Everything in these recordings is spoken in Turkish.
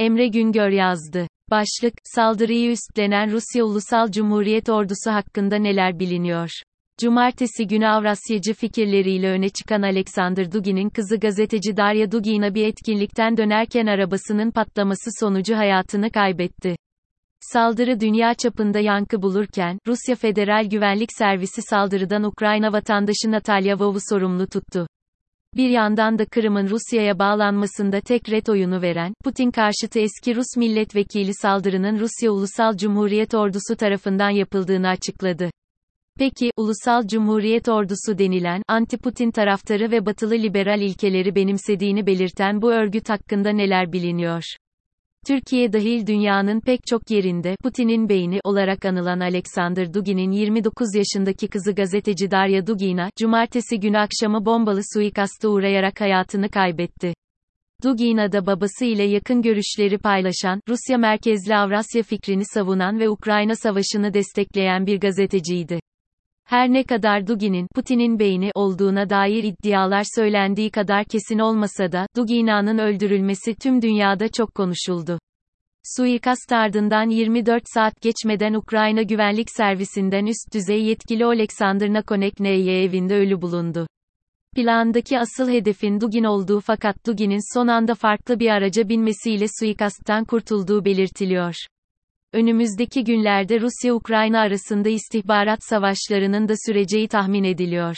Emre Güngör yazdı. Başlık, saldırıyı üstlenen Rusya Ulusal Cumhuriyet Ordusu hakkında neler biliniyor? Cumartesi günü Avrasyacı fikirleriyle öne çıkan Alexander Dugin'in kızı gazeteci Darya Dugina bir etkinlikten dönerken arabasının patlaması sonucu hayatını kaybetti. Saldırı dünya çapında yankı bulurken, Rusya Federal Güvenlik Servisi saldırıdan Ukrayna vatandaşı Natalya Vov'u sorumlu tuttu. Bir yandan da Kırım'ın Rusya'ya bağlanmasında tek ret oyunu veren, Putin karşıtı eski Rus milletvekili saldırının Rusya Ulusal Cumhuriyet Ordusu tarafından yapıldığını açıkladı. Peki, Ulusal Cumhuriyet Ordusu denilen, anti-Putin taraftarı ve batılı liberal ilkeleri benimsediğini belirten bu örgüt hakkında neler biliniyor? Türkiye dahil dünyanın pek çok yerinde Putin'in beyni olarak anılan Alexander Dugin'in 29 yaşındaki kızı gazeteci Darya Dugina, cumartesi günü akşamı bombalı suikasta uğrayarak hayatını kaybetti. Dugina da babası ile yakın görüşleri paylaşan, Rusya merkezli Avrasya fikrini savunan ve Ukrayna savaşını destekleyen bir gazeteciydi. Her ne kadar Dugin'in, Putin'in beyni olduğuna dair iddialar söylendiği kadar kesin olmasa da, Dugina'nın öldürülmesi tüm dünyada çok konuşuldu. Suikast ardından 24 saat geçmeden Ukrayna Güvenlik Servisinden üst düzey yetkili Oleksandr Nakonekneye evinde ölü bulundu. Plandaki asıl hedefin Dugin olduğu fakat Dugin'in son anda farklı bir araca binmesiyle suikasttan kurtulduğu belirtiliyor. Önümüzdeki günlerde Rusya-Ukrayna arasında istihbarat savaşlarının da süreceği tahmin ediliyor.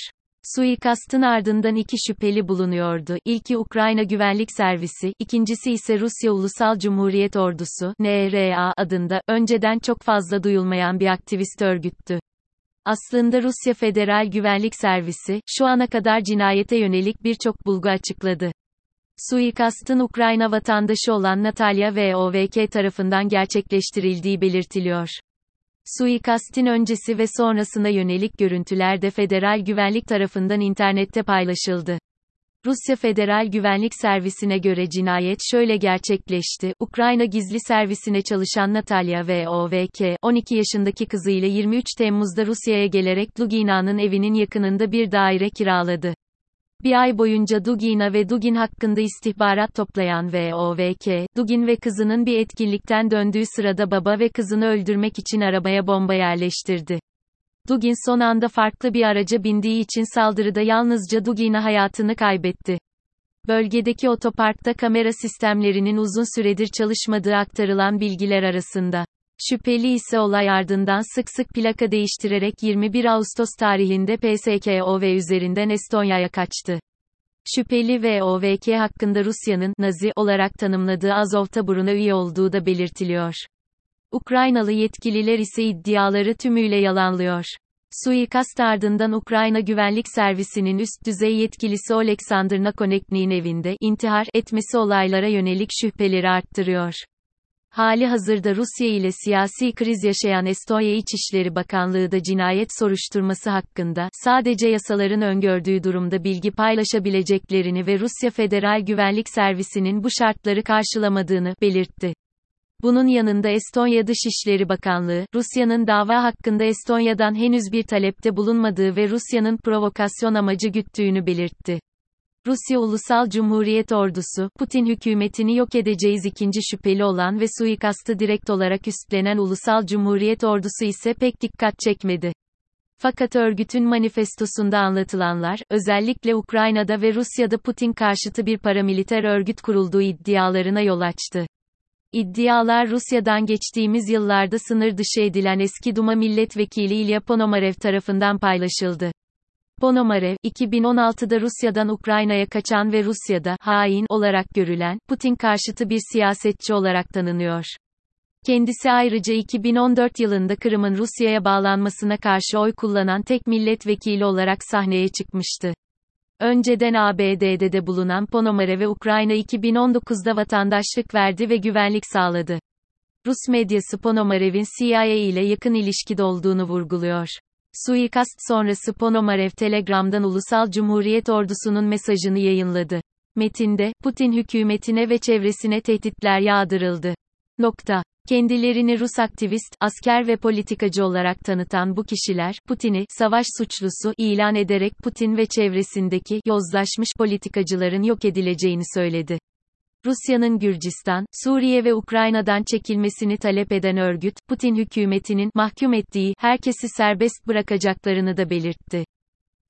Suikastın ardından iki şüpheli bulunuyordu. İlki Ukrayna Güvenlik Servisi, ikincisi ise Rusya Ulusal Cumhuriyet Ordusu, NRA adında, önceden çok fazla duyulmayan bir aktivist örgüttü. Aslında Rusya Federal Güvenlik Servisi, şu ana kadar cinayete yönelik birçok bulgu açıkladı. Suikastın Ukrayna vatandaşı olan Natalya VOVK tarafından gerçekleştirildiği belirtiliyor. Suikastin öncesi ve sonrasına yönelik görüntüler de federal güvenlik tarafından internette paylaşıldı. Rusya Federal Güvenlik Servisi'ne göre cinayet şöyle gerçekleşti. Ukrayna gizli servisine çalışan Natalya VOVK, 12 yaşındaki kızıyla 23 Temmuz'da Rusya'ya gelerek Lugina'nın evinin yakınında bir daire kiraladı. Bir ay boyunca Dugina ve Dugin hakkında istihbarat toplayan VOVK, Dugin ve kızının bir etkinlikten döndüğü sırada baba ve kızını öldürmek için arabaya bomba yerleştirdi. Dugin son anda farklı bir araca bindiği için saldırıda yalnızca Dugina hayatını kaybetti. Bölgedeki otoparkta kamera sistemlerinin uzun süredir çalışmadığı aktarılan bilgiler arasında. Şüpheli ise olay ardından sık sık plaka değiştirerek 21 Ağustos tarihinde PSKOV üzerinden Estonya'ya kaçtı. Şüpheli ve OVK hakkında Rusya'nın Nazi olarak tanımladığı Azov taburuna üye olduğu da belirtiliyor. Ukraynalı yetkililer ise iddiaları tümüyle yalanlıyor. Suikast ardından Ukrayna Güvenlik Servisi'nin üst düzey yetkilisi Oleksandr Nakonekni'nin evinde intihar etmesi olaylara yönelik şüpheleri arttırıyor. Hali hazırda Rusya ile siyasi kriz yaşayan Estonya İçişleri Bakanlığı da cinayet soruşturması hakkında sadece yasaların öngördüğü durumda bilgi paylaşabileceklerini ve Rusya Federal Güvenlik Servisi'nin bu şartları karşılamadığını belirtti. Bunun yanında Estonya Dışişleri Bakanlığı, Rusya'nın dava hakkında Estonya'dan henüz bir talepte bulunmadığı ve Rusya'nın provokasyon amacı güttüğünü belirtti. Rusya Ulusal Cumhuriyet Ordusu, Putin hükümetini yok edeceğiz ikinci şüpheli olan ve suikastı direkt olarak üstlenen Ulusal Cumhuriyet Ordusu ise pek dikkat çekmedi. Fakat örgütün manifestosunda anlatılanlar, özellikle Ukrayna'da ve Rusya'da Putin karşıtı bir paramiliter örgüt kurulduğu iddialarına yol açtı. İddialar Rusya'dan geçtiğimiz yıllarda sınır dışı edilen eski Duma milletvekili İlya Ponomarev tarafından paylaşıldı. Ponomarev, 2016'da Rusya'dan Ukrayna'ya kaçan ve Rusya'da hain olarak görülen Putin karşıtı bir siyasetçi olarak tanınıyor. Kendisi ayrıca 2014 yılında Kırım'ın Rusya'ya bağlanmasına karşı oy kullanan tek milletvekili olarak sahneye çıkmıştı. Önceden ABD'de de bulunan Ponomarev'e Ukrayna 2019'da vatandaşlık verdi ve güvenlik sağladı. Rus medyası Ponomarev'in CIA ile yakın ilişkide olduğunu vurguluyor. Suikast sonrası Ponomarev Telegram'dan Ulusal Cumhuriyet Ordusu'nun mesajını yayınladı. Metinde, Putin hükümetine ve çevresine tehditler yağdırıldı. Nokta. Kendilerini Rus aktivist, asker ve politikacı olarak tanıtan bu kişiler, Putin'i, savaş suçlusu, ilan ederek Putin ve çevresindeki, yozlaşmış politikacıların yok edileceğini söyledi. Rusya'nın Gürcistan, Suriye ve Ukrayna'dan çekilmesini talep eden örgüt, Putin hükümetinin mahkum ettiği herkesi serbest bırakacaklarını da belirtti.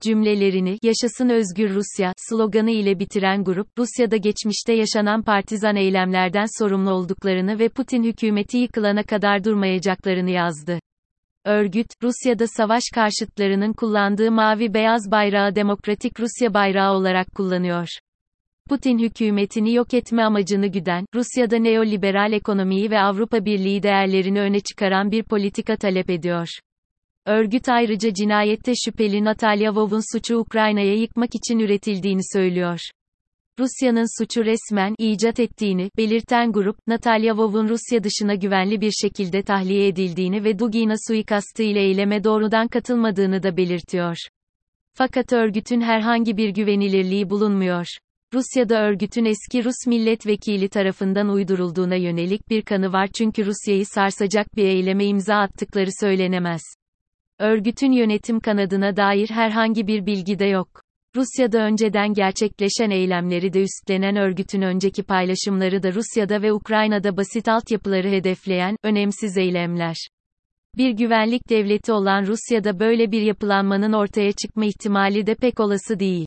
Cümlelerini "Yaşasın özgür Rusya" sloganı ile bitiren grup, Rusya'da geçmişte yaşanan partizan eylemlerden sorumlu olduklarını ve Putin hükümeti yıkılana kadar durmayacaklarını yazdı. Örgüt, Rusya'da savaş karşıtlarının kullandığı mavi beyaz bayrağı Demokratik Rusya bayrağı olarak kullanıyor. Putin hükümetini yok etme amacını güden, Rusya'da neoliberal ekonomiyi ve Avrupa Birliği değerlerini öne çıkaran bir politika talep ediyor. Örgüt ayrıca cinayette şüpheli Natalya Vov'un suçu Ukrayna'ya yıkmak için üretildiğini söylüyor. Rusya'nın suçu resmen icat ettiğini belirten grup, Natalya Vov'un Rusya dışına güvenli bir şekilde tahliye edildiğini ve Dugina suikastı ile eyleme doğrudan katılmadığını da belirtiyor. Fakat örgütün herhangi bir güvenilirliği bulunmuyor. Rusya'da örgütün eski Rus milletvekili tarafından uydurulduğuna yönelik bir kanı var çünkü Rusya'yı sarsacak bir eyleme imza attıkları söylenemez. Örgütün yönetim kanadına dair herhangi bir bilgi de yok. Rusya'da önceden gerçekleşen eylemleri de üstlenen örgütün önceki paylaşımları da Rusya'da ve Ukrayna'da basit altyapıları hedefleyen, önemsiz eylemler. Bir güvenlik devleti olan Rusya'da böyle bir yapılanmanın ortaya çıkma ihtimali de pek olası değil.